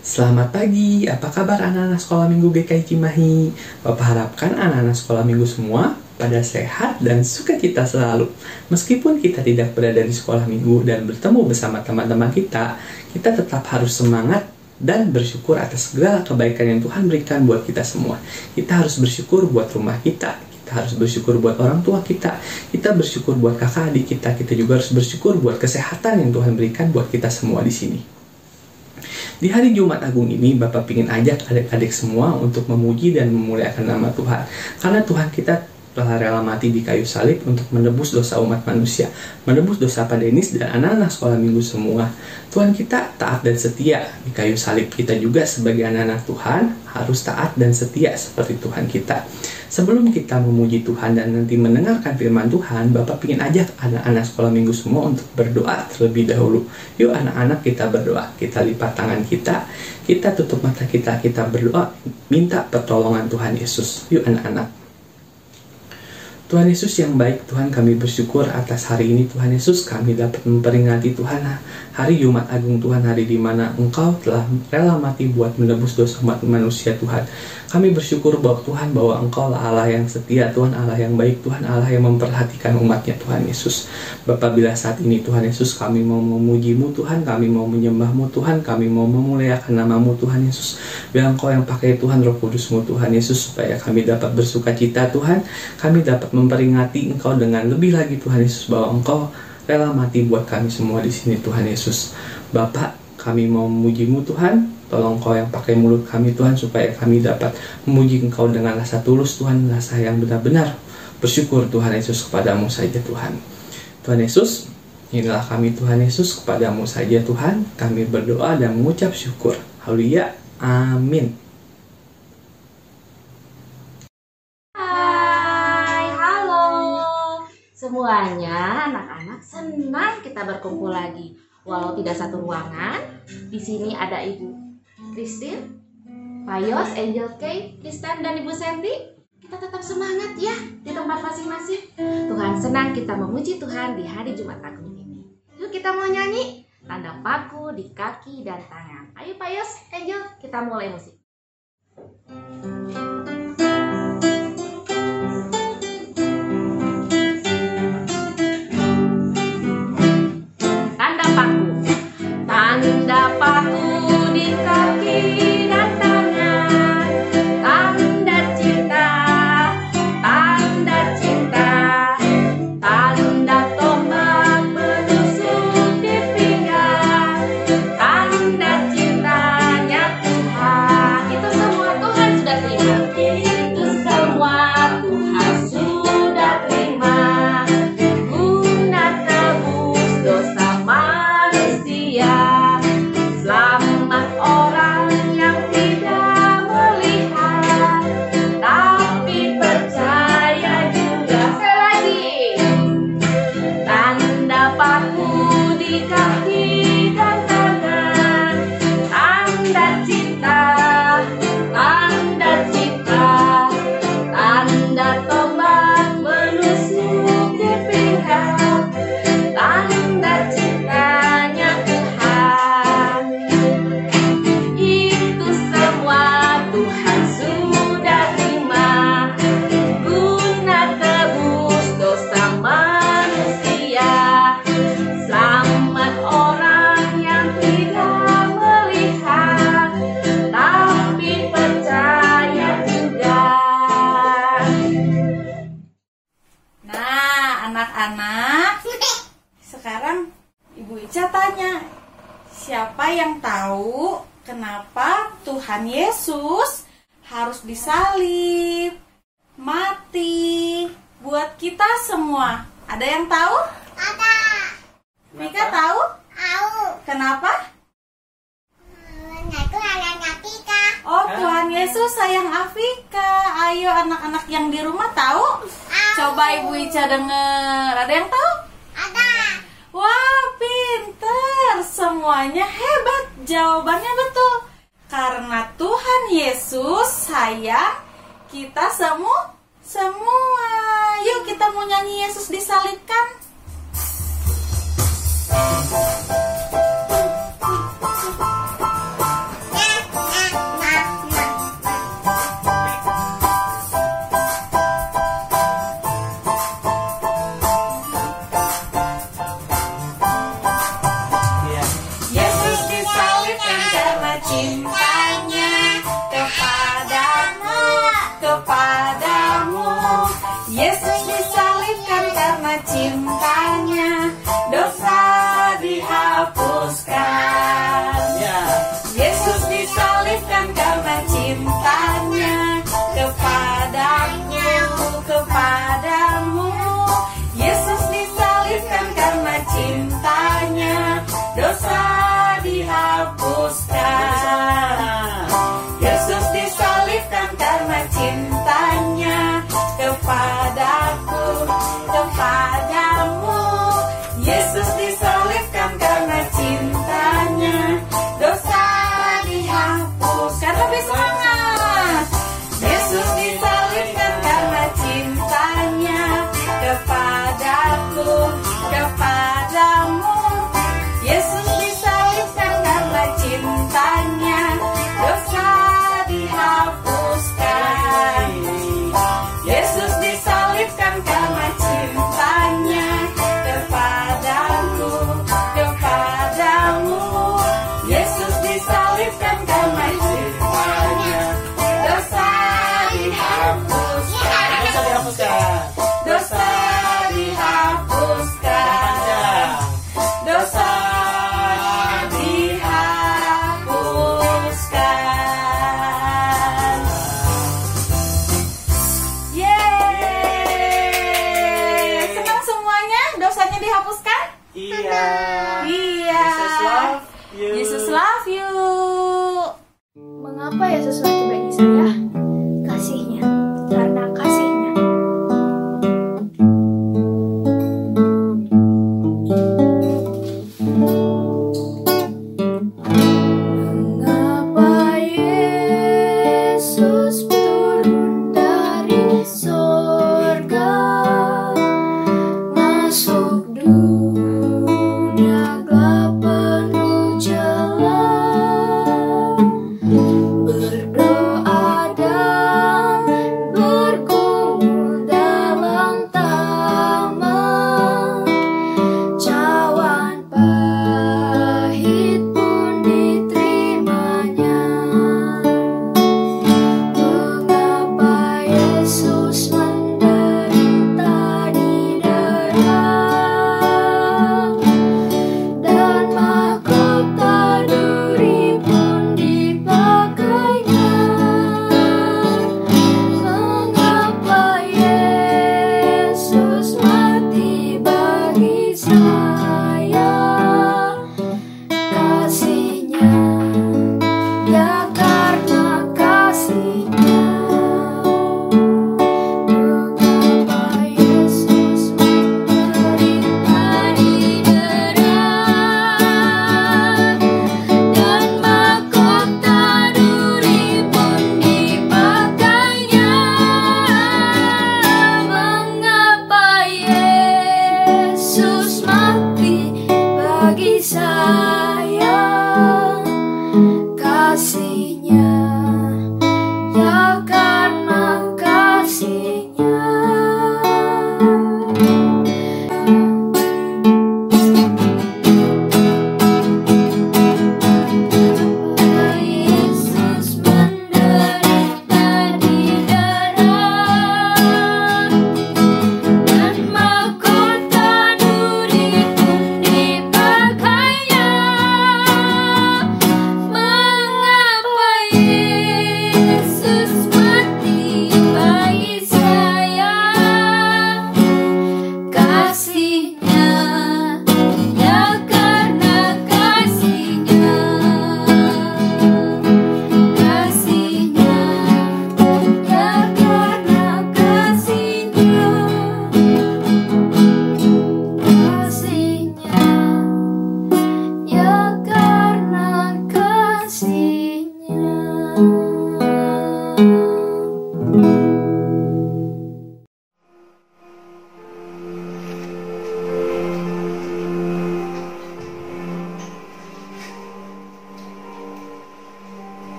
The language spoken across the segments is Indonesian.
Selamat pagi, apa kabar anak-anak sekolah minggu GKI Cimahi? Bapak harapkan anak-anak sekolah minggu semua pada sehat dan sukacita selalu. Meskipun kita tidak berada di sekolah minggu dan bertemu bersama teman-teman kita, kita tetap harus semangat dan bersyukur atas segala kebaikan yang Tuhan berikan buat kita semua. Kita harus bersyukur buat rumah kita, kita harus bersyukur buat orang tua kita, kita bersyukur buat kakak adik kita, kita juga harus bersyukur buat kesehatan yang Tuhan berikan buat kita semua di sini. Di hari Jumat Agung ini, Bapak ingin ajak adik-adik semua untuk memuji dan memuliakan nama Tuhan. Karena Tuhan kita telah rela mati di kayu salib untuk menebus dosa umat manusia, menebus dosa pada Denis dan anak-anak sekolah minggu semua. Tuhan kita taat dan setia di kayu salib. Kita juga sebagai anak-anak Tuhan harus taat dan setia seperti Tuhan kita. Sebelum kita memuji Tuhan dan nanti mendengarkan firman Tuhan, Bapak ingin ajak anak-anak sekolah minggu semua untuk berdoa terlebih dahulu. Yuk anak-anak kita berdoa, kita lipat tangan kita, kita tutup mata kita, kita berdoa, minta pertolongan Tuhan Yesus. Yuk anak-anak. Tuhan Yesus yang baik, Tuhan kami bersyukur atas hari ini Tuhan Yesus kami dapat memperingati Tuhan hari Jumat Agung Tuhan hari di mana Engkau telah rela mati buat menebus dosa umat manusia Tuhan. Kami bersyukur bahwa Tuhan bahwa Engkau lah Allah yang setia Tuhan Allah yang baik Tuhan Allah yang memperhatikan umatnya Tuhan Yesus. Bapak bila saat ini Tuhan Yesus kami mau memujimu Tuhan kami mau menyembahmu Tuhan kami mau memuliakan namamu Tuhan Yesus. Biar Engkau yang pakai Tuhan Roh Kudusmu Tuhan Yesus supaya kami dapat bersuka cita Tuhan kami dapat memperingati Engkau dengan lebih lagi Tuhan Yesus bahwa Engkau rela mati buat kami semua di sini Tuhan Yesus. Bapak, kami mau memujimu Tuhan, tolong Engkau yang pakai mulut kami Tuhan supaya kami dapat memuji Engkau dengan rasa tulus Tuhan, rasa yang benar-benar bersyukur Tuhan Yesus kepadamu saja Tuhan. Tuhan Yesus, inilah kami Tuhan Yesus kepadamu saja Tuhan, kami berdoa dan mengucap syukur. Haleluya. Amin. Semuanya, anak-anak senang kita berkumpul lagi. Walau tidak satu ruangan, di sini ada Ibu Christine, Payos, Angel K, Kristen dan Ibu Sandy. Kita tetap semangat ya di tempat masing-masing. Tuhan senang kita memuji Tuhan di hari Jumat Agung ini. Yuk kita mau nyanyi tanda paku di kaki dan tangan. Ayo Payos, Angel, kita mulai musik. Hebat. Jawabannya betul. Karena Tuhan Yesus sayang kita semua semua. Yuk kita mau nyanyi Yesus disalibkan.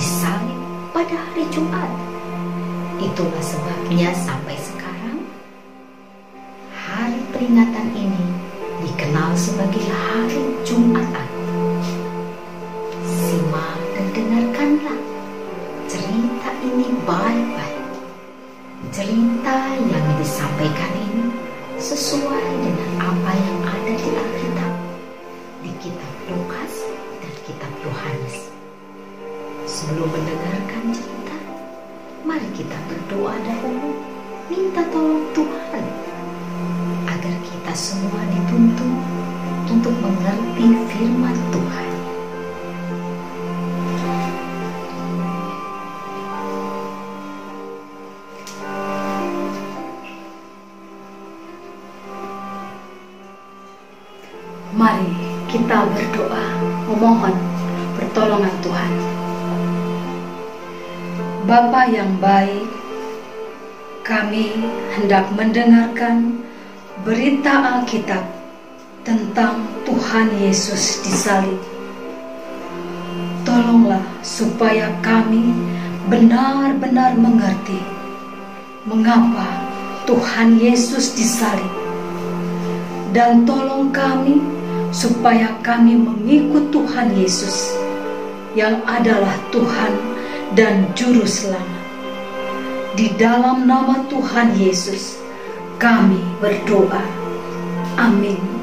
disalib pada hari Jumat. Itulah sebabnya sampai sekarang hari peringatan ini memohon pertolongan Tuhan. Bapa yang baik, kami hendak mendengarkan berita Alkitab tentang Tuhan Yesus disalib. Tolonglah supaya kami benar-benar mengerti mengapa Tuhan Yesus disalib. Dan tolong kami supaya kami mengikut Tuhan Yesus yang adalah Tuhan dan Juru Selamat. Di dalam nama Tuhan Yesus, kami berdoa. Amin.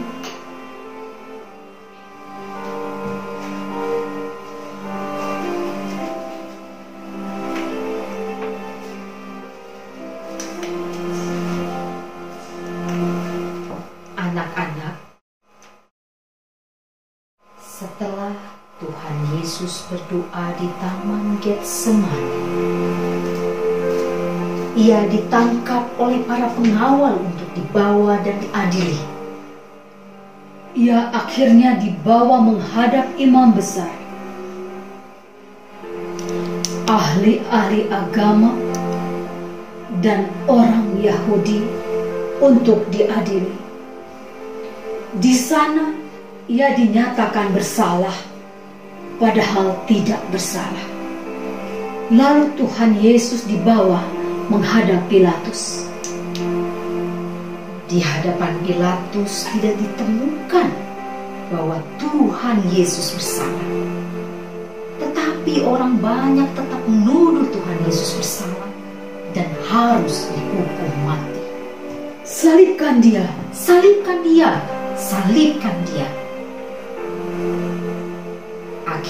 Setelah Tuhan Yesus berdoa di Taman Getsemani, ia ditangkap oleh para pengawal untuk dibawa dan diadili. Ia akhirnya dibawa menghadap imam besar. Ahli-ahli agama dan orang Yahudi untuk diadili. Di sana ia dinyatakan bersalah, padahal tidak bersalah. Lalu Tuhan Yesus dibawa menghadap Pilatus. Di hadapan Pilatus tidak ditemukan bahwa Tuhan Yesus bersalah. Tetapi orang banyak tetap menuduh Tuhan Yesus bersalah dan harus dihukum mati. Salibkan dia, Salibkan dia, salibkan dia.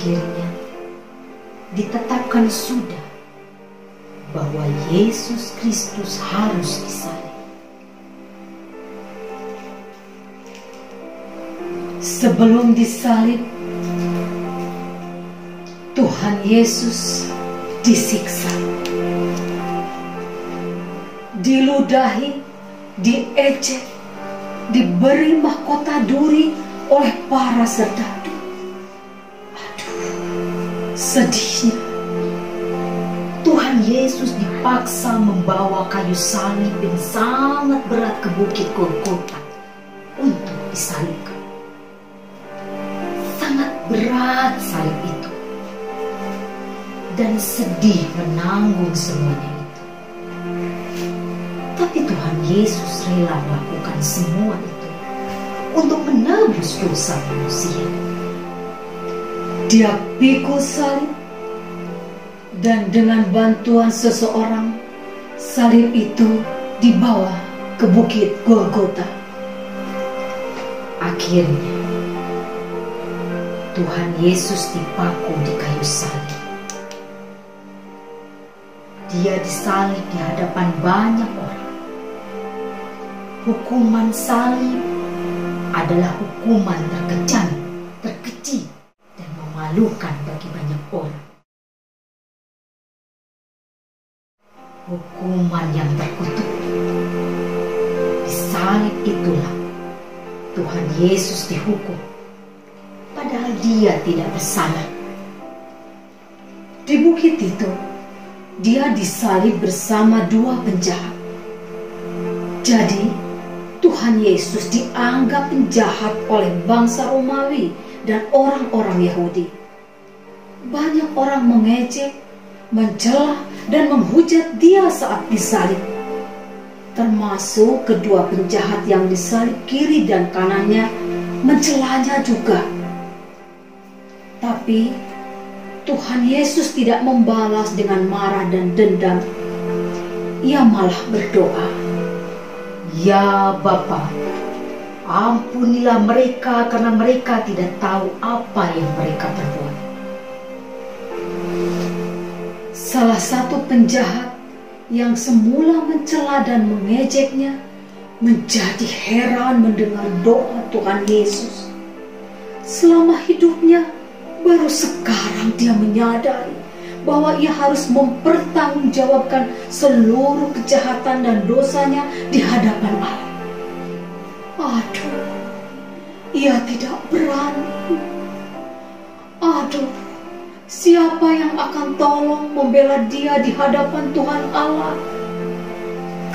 Akhirnya ditetapkan sudah bahwa Yesus Kristus harus disalib. Sebelum disalib, Tuhan Yesus disiksa, diludahi, diejek, diberi mahkota duri oleh para serdadu. Sedihnya. Tuhan Yesus dipaksa membawa kayu salib yang sangat berat ke bukit Golgota untuk disalibkan. Sangat berat salib itu. Dan sedih menanggung semuanya itu. Tapi Tuhan Yesus rela melakukan semua itu untuk menebus dosa manusia. Dia pikul salib dan dengan bantuan seseorang salib itu dibawa ke bukit Golgota. Akhirnya, Tuhan Yesus dipaku di kayu salib. Dia disalib di hadapan banyak orang. Hukuman salib adalah hukuman terkejam, memalukan bagi banyak orang. Hukuman yang terkutuk. Di salib itulah Tuhan Yesus dihukum, padahal dia tidak bersalah. Di bukit itu, dia disalib bersama dua penjahat. Jadi, Tuhan Yesus dianggap penjahat oleh bangsa Romawi dan orang-orang Yahudi. Banyak orang mengejek mencela dan menghujat dia saat disalib. Termasuk kedua penjahat yang disalib kiri dan kanannya mencelanya juga. Tapi Tuhan Yesus tidak membalas dengan marah dan dendam. Ia malah berdoa, Ya Bapa, ampunilah mereka karena mereka tidak tahu apa yang mereka perbuat. Salah satu penjahat yang semula mencela dan mengejeknya menjadi heran mendengar doa Tuhan Yesus. Selama hidupnya, baru sekarang dia menyadari bahwa ia harus mempertanggungjawabkan seluruh kejahatan dan dosanya di hadapan Allah. Aduh, ia tidak berani. Aduh, siapa yang akan tolong membela dia di hadapan Tuhan Allah?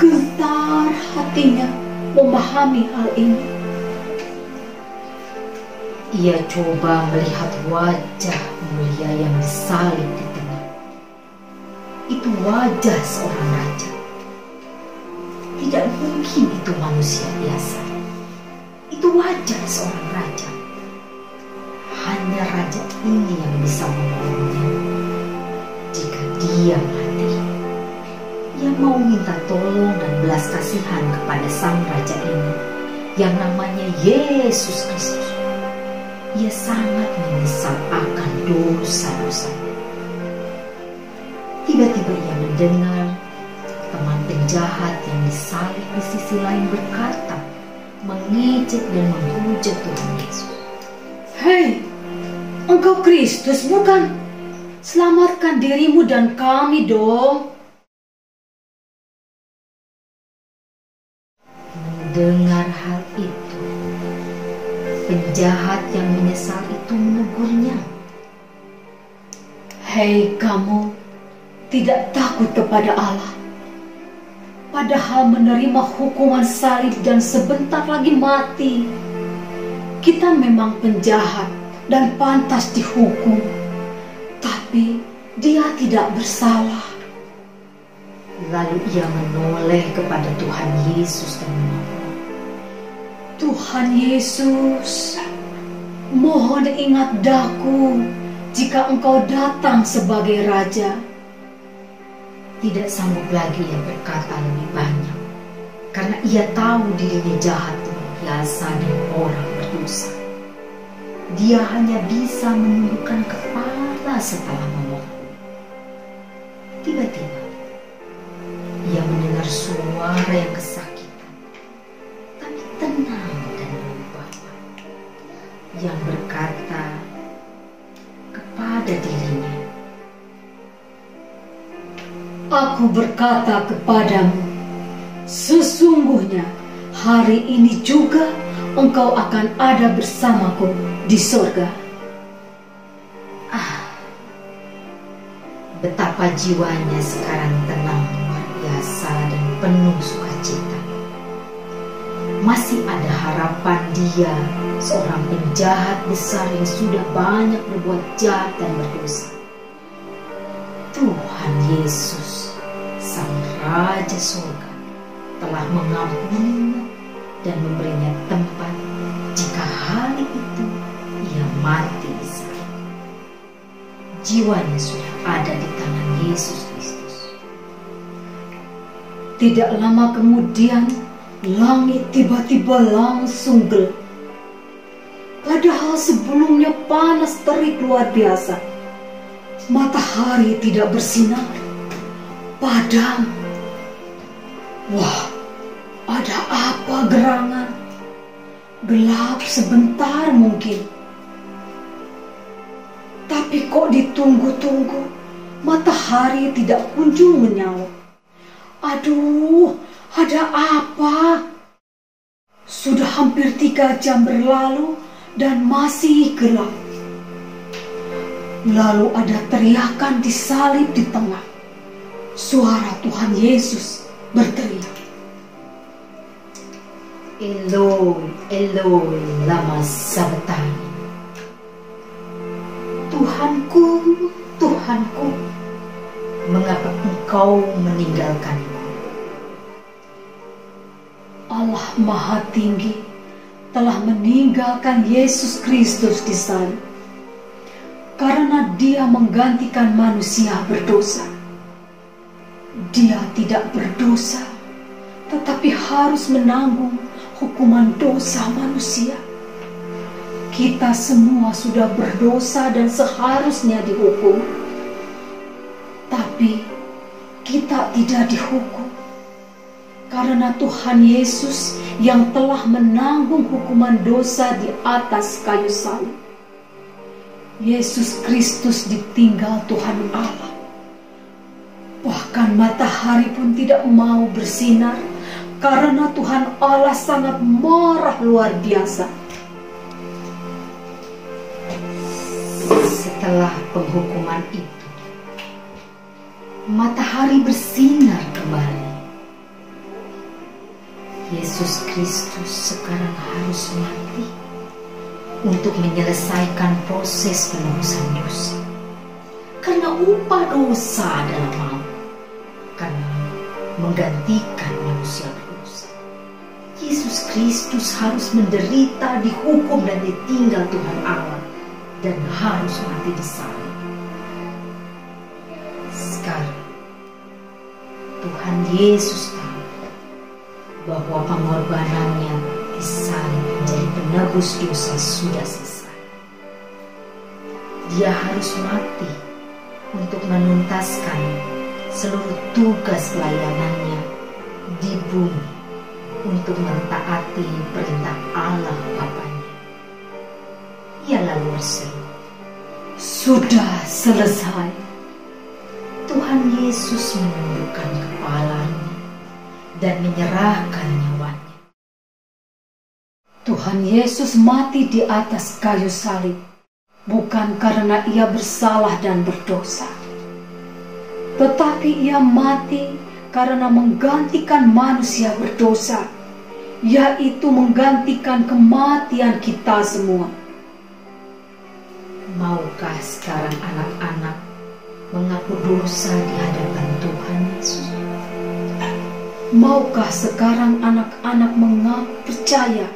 Gentar hatinya memahami hal ini. Ia coba melihat wajah mulia yang disalib di tengah. Itu wajah seorang raja. Tidak mungkin itu manusia biasa. Itu wajah seorang raja. Hanya raja ini yang bisa menolongnya. Jika dia mati, ia mau minta tolong dan belas kasihan kepada sang raja ini yang namanya Yesus Kristus ia sangat menyesal akan dosa-dosa. Tiba-tiba ia mendengar teman penjahat yang disalib di sisi lain berkata, mengejek dan menghujat Tuhan Yesus. Hei, engkau Kristus bukan? Selamatkan dirimu dan kami dong. Mendengar hal itu, penjahat yang menyesal itu menegurnya. Hei kamu, tidak takut kepada Allah. Padahal menerima hukuman salib dan sebentar lagi mati. Kita memang penjahat dan pantas dihukum. Tapi dia tidak bersalah. Lalu ia menoleh kepada Tuhan Yesus dan memohon. Tuhan Yesus, mohon ingat daku jika engkau datang sebagai Raja. Tidak sanggup lagi ia berkata lebih banyak, karena ia tahu dirinya jahat luar biasa dan orang berdosa. Dia hanya bisa menundukkan kepala setelah memohon. Tiba-tiba, ia mendengar suara yang kesakitan, tapi tenang dan berwibawa, yang berkata kepada dirinya, Aku berkata kepadamu, sesungguhnya hari ini juga engkau akan ada bersamaku di sorga. Betapa jiwanya sekarang tenang luar biasa dan penuh sukacita. Masih ada harapan dia, seorang penjahat besar yang sudah banyak berbuat jahat dan berdosa. Tuhan Yesus, Sang Raja Surga, telah mengampuninya dan memberinya tempat itu ia mati. Jiwanya sudah ada di tangan Yesus Kristus. Tidak lama kemudian, langit tiba-tiba langsung gelap. Padahal sebelumnya panas terik luar biasa. Matahari tidak bersinar. Padam. Wah, ada apa gerangan? Gelap sebentar mungkin. Tapi kok ditunggu-tunggu, matahari tidak kunjung menyala. Aduh, ada apa? Sudah hampir tiga jam berlalu dan masih gelap. Lalu ada teriakan disalib di tengah. Suara Tuhan Yesus berteriak. Eloi, Eloi, lama sabachthani. Tuhanku, Tuhanku, mengapa engkau meninggalkanku? Allah Maha Tinggi telah meninggalkan Yesus Kristus di salib karena Dia menggantikan manusia berdosa. Dia tidak berdosa, tetapi harus menanggung hukuman dosa manusia. Kita semua sudah berdosa dan seharusnya dihukum, tapi kita tidak dihukum karena Tuhan Yesus yang telah menanggung hukuman dosa di atas kayu salib. Yesus Kristus ditinggal Tuhan Allah. Bahkan matahari pun tidak mau bersinar karena Tuhan Allah sangat marah luar biasa. Setelah penghukuman itu, matahari bersinar kembali. Yesus Kristus sekarang harus mati untuk menyelesaikan proses penebusan dosa. Karena upah dosa adalah maut, karena menggantikan manusia. Yesus Kristus harus menderita, dihukum dan ditinggal Tuhan Allah dan harus mati di sana. Sekarang Tuhan Yesus tahu bahwa pengorbanannya di salib menjadi penebus dosa sudah selesai. Dia harus mati untuk menuntaskan seluruh tugas pelayanannya di bumi untuk mentaati perintah Allah Bapaknya. Ia lalu berseru, Sudah selesai. Tuhan Yesus menundukkan kepalanya dan menyerahkan nyawanya. Tuhan Yesus mati di atas kayu salib bukan karena ia bersalah dan berdosa, tetapi ia mati karena menggantikan manusia berdosa, yaitu menggantikan kematian kita semua. Maukah sekarang anak-anak mengaku dosa di hadapan Tuhan Yesus? Maukah sekarang anak-anak mengaku percaya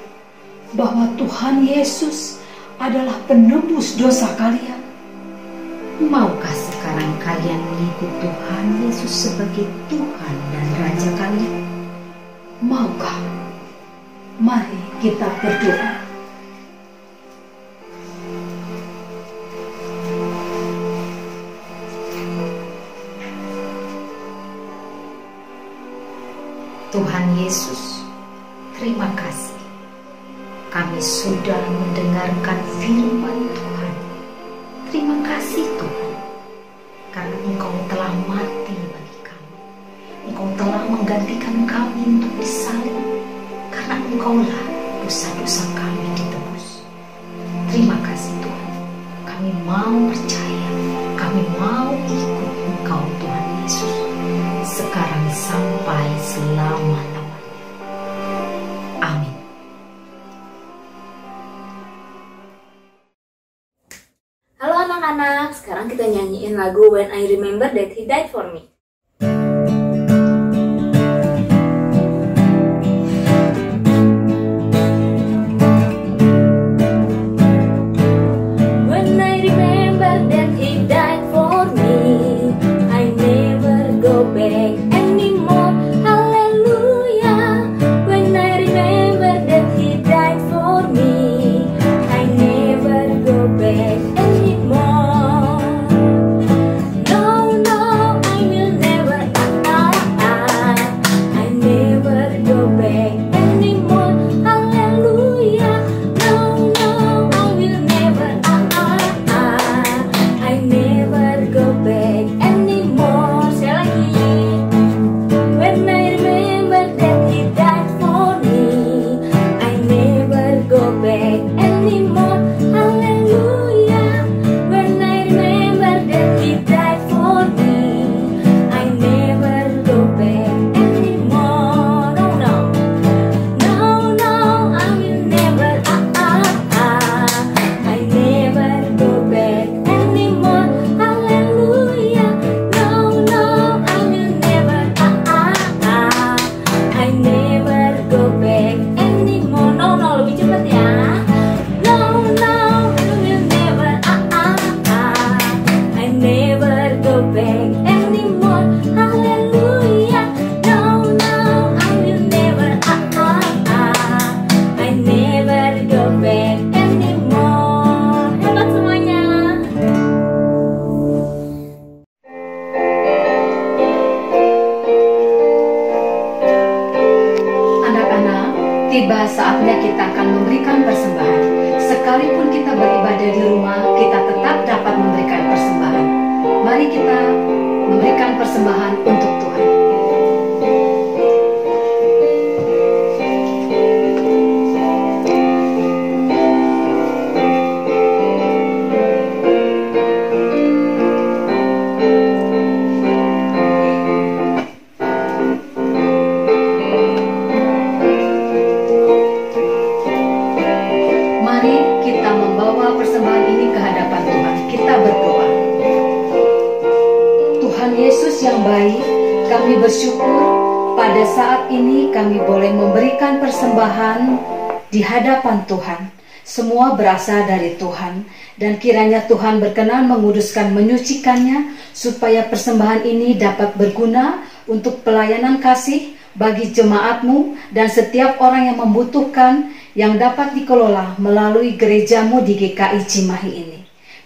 bahwa Tuhan Yesus adalah penebus dosa kalian? Maukah sekarang kalian mengikut Tuhan Yesus sebagai Tuhan dan Raja kalian? Maukah? Mari kita berdoa. Tuhan Yesus, terima kasih. Kami sudah mendengarkan firman Tuhan. Terima kasih Tuhan, karena Engkau telah mati bagi kami. Engkau telah menggantikan kami untuk disalib, karena Engkaulah dosa-dosa kami ditebus. Terima kasih Tuhan, kami mau percaya, Remember That He Died For Me. Yang baik, kami bersyukur pada saat ini kami boleh memberikan persembahan di hadapan Tuhan. Semua berasal dari Tuhan dan kiranya Tuhan berkenan menguduskan menyucikannya supaya persembahan ini dapat berguna untuk pelayanan kasih bagi jemaatmu dan setiap orang yang membutuhkan yang dapat dikelola melalui gerejamu di GKI Cimahi ini.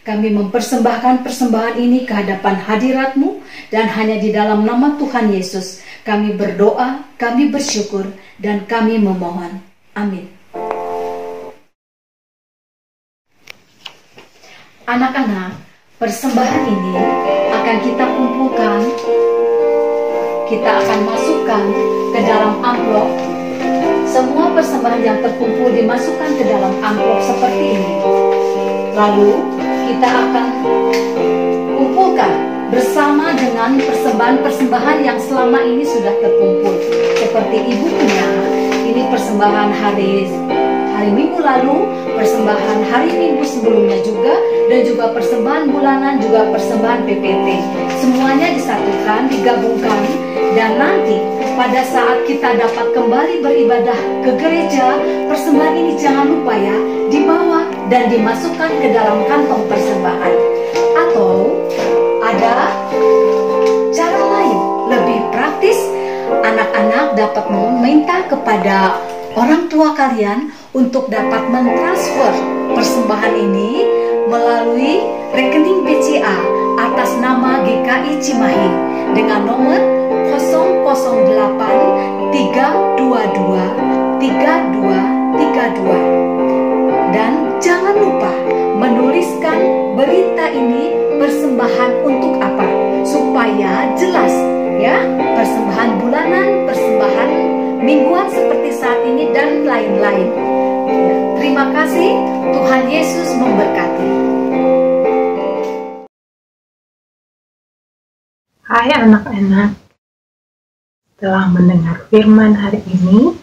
Kami mempersembahkan persembahan ini ke hadapan hadiratmu dan hanya di dalam nama Tuhan Yesus kami berdoa, kami bersyukur, dan kami memohon. Amin. Anak-anak, persembahan ini akan kita kumpulkan, kita akan masukkan ke dalam amplop semua persembahan yang terkumpul dimasukkan ke dalam amplop seperti ini. Lalu kita akan bersama dengan persembahan-persembahan yang selama ini sudah terkumpul. Seperti ibu punya, ini persembahan hari hari minggu lalu, persembahan hari minggu sebelumnya juga, dan juga persembahan bulanan, juga persembahan PPT. Semuanya disatukan, digabungkan, dan nanti pada saat kita dapat kembali beribadah ke gereja, persembahan ini jangan lupa ya, dibawa dan dimasukkan ke dalam kantong persembahan. Anak-anak dapat meminta kepada orang tua kalian untuk dapat mentransfer persembahan ini melalui rekening BCA atas nama GKI Cimahi dengan nomor 008 322 3232 dan jangan lupa menuliskan berita ini persembahan untuk apa? Supaya jelas ya. Persembahan bulanan persembahan mingguan seperti saat ini dan lain-lain. Ya, terima kasih. Tuhan Yesus memberkati. Hai anak-anak, setelah mendengar firman hari ini,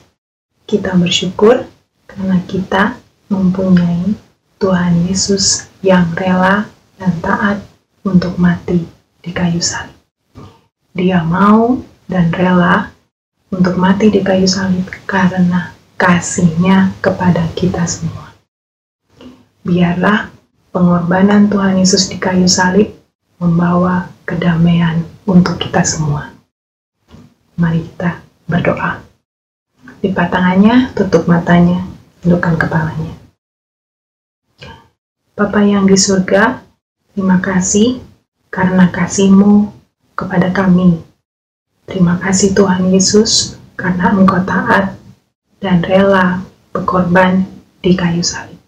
kita bersyukur karena kita mempunyai Tuhan Yesus yang rela dan taat untuk mati di kayu salib. Dia mau dan rela untuk mati di kayu salib karena kasihnya kepada kita semua. Biarlah pengorbanan Tuhan Yesus di kayu salib membawa kedamaian untuk kita semua. Mari kita berdoa. Lipat tangannya, tutup matanya, tundukkan kepalanya. Bapa yang di surga, terima kasih karena kasihmu kepada kami. Terima kasih Tuhan Yesus karena engkau taat dan rela berkorban di kayu salib.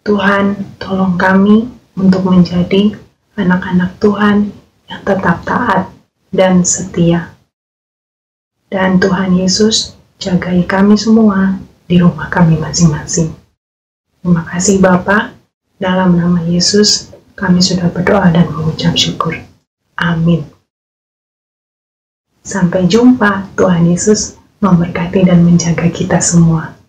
Tuhan, tolong kami untuk menjadi anak-anak Tuhan yang tetap taat dan setia. Dan Tuhan Yesus, jagai kami semua di rumah kami masing-masing. Terima kasih Bapa, dalam nama Yesus kami sudah berdoa dan mengucap syukur. Amin. Sampai jumpa, Tuhan Yesus memberkati dan menjaga kita semua.